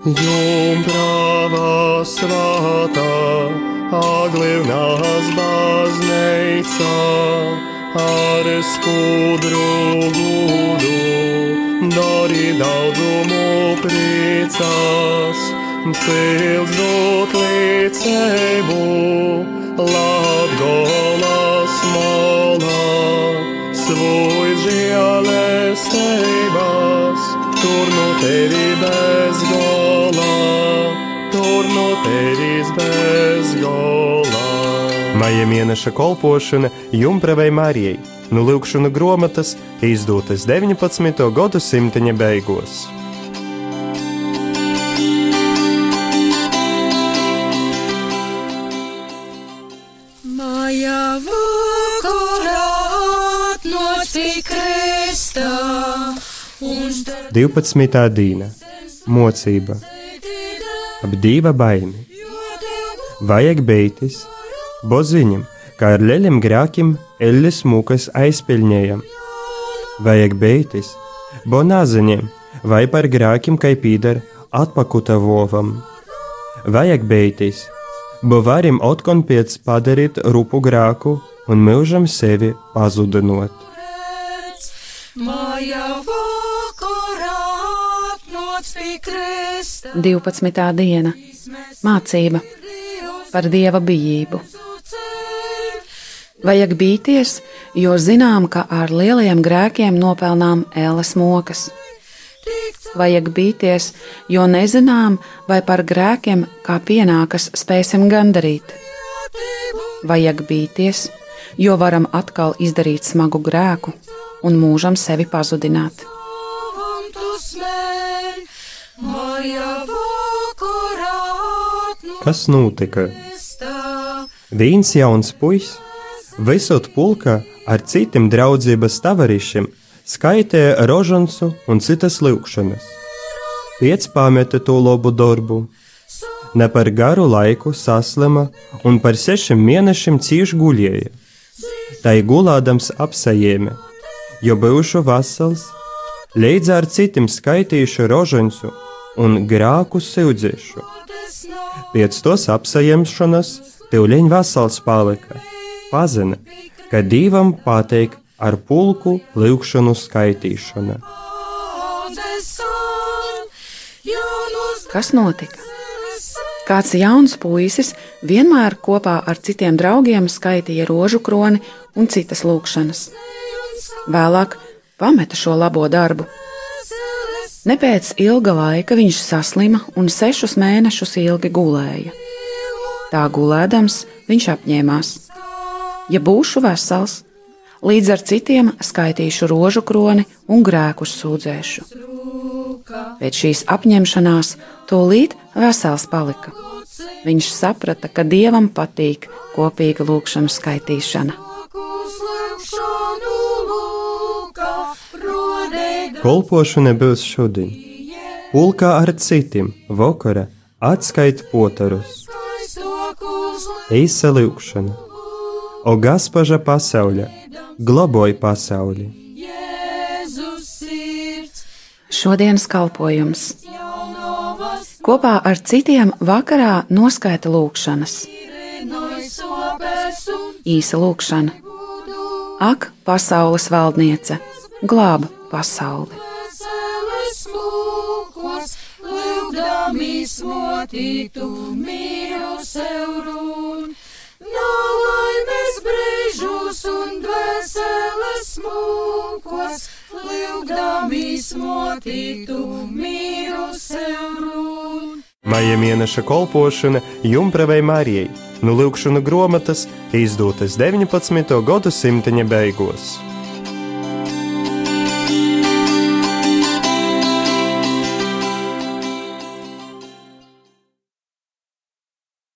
Jumprava svētā, aglivnās baznīca, ar skudru gudu, dori daudzumu priecās, cils dot līdzēbu, Latgolas molā, svoj žēlestības, tur no tevi bez gola, tur no tevis bez gola. Maija mēneša kolpošana Jumpravai Marijai, nu lūkšana grāmatas izdotas 19. gadsimta beigās. Maja vakarā 12. dīna - mocība, ap diva baimi. Vajag beitis, boziņam, kā ar leļiem grākiem, eļļas mūkas aizpeļņējam. Vajag beitis, bo naziņiem, vai par grākiem, kai pīdar atpakuta vovam. Vajag beitis, bo varim otkon piec padarīt rupu grāku un mūžam sevi pazudinot. Kristā 12. diena - mācība par dieva bijību. Vajag bīties, jo zinām, ka ar lielajiem grēkiem nopelnām ēlas mokas. Vajag bīties, jo nezinām, vai par grēkiem, kā pienākas, spēsim gandarīt. Vajag bīties, jo varam atkal izdarīt smagu grēku un mūžam sevi pazudināt. Kas notika? Viens jauns puisis, visot pulkā ar citiem draudzības tavarišiem, skaitīja rožansu un citas lūkšanas. Piec pameta to labu darbu, ne par garu laiku saslima un par sešiem mēnešiem cieši guļēja. Tai gulādams apsajēma, jo bijušu vasals, līdz ar citiem skaitījuši rožansu un grāku sūdzēšu. Pēc tos apsajemšanas Tivliņš vasals palika. Pazina, ka divam pateik ar pulku lūkšanu skaitīšana. Kas notika? Kāds jauns puisis vienmēr kopā ar citiem draugiem skaitīja rožu kroni un citas lūkšanas. Vēlāk pameta šo labo darbu. Ne pēc ilga laika viņš saslima un sešus mēnešus ilgi gulēja. Tā gulēdams viņš apņēmās: Ja būšu vesels, līdz ar citiem skaitīšu rožu kroni un grēkus sūdzēšu. Pēc šīs apņemšanās tūlīt vesels palika. Viņš saprata, ka dievam patīk kopīga lūkšanu skaitīšana. Kolpošana būs šodien. Pulkā ar citiem vakara atskaita potarus. Eisa lūkšana. O gaspaža pasauļa, glaboj pasauli. Šodienas kalpojums. Kopā ar citiem vakarā noskaita lūkšanas. Īsa lūkšana. Ak, pasaules valdniece, glāb pasauli! Smotītu mīru sev run, nalaimes brīžus un dvēseles mūkos, lūgdami smotītu mīru sev run. Maija mēneša kolpošana Jumpravai Marijai, nu lūkšana grāmatas izdotas 19. gadsimta beigās.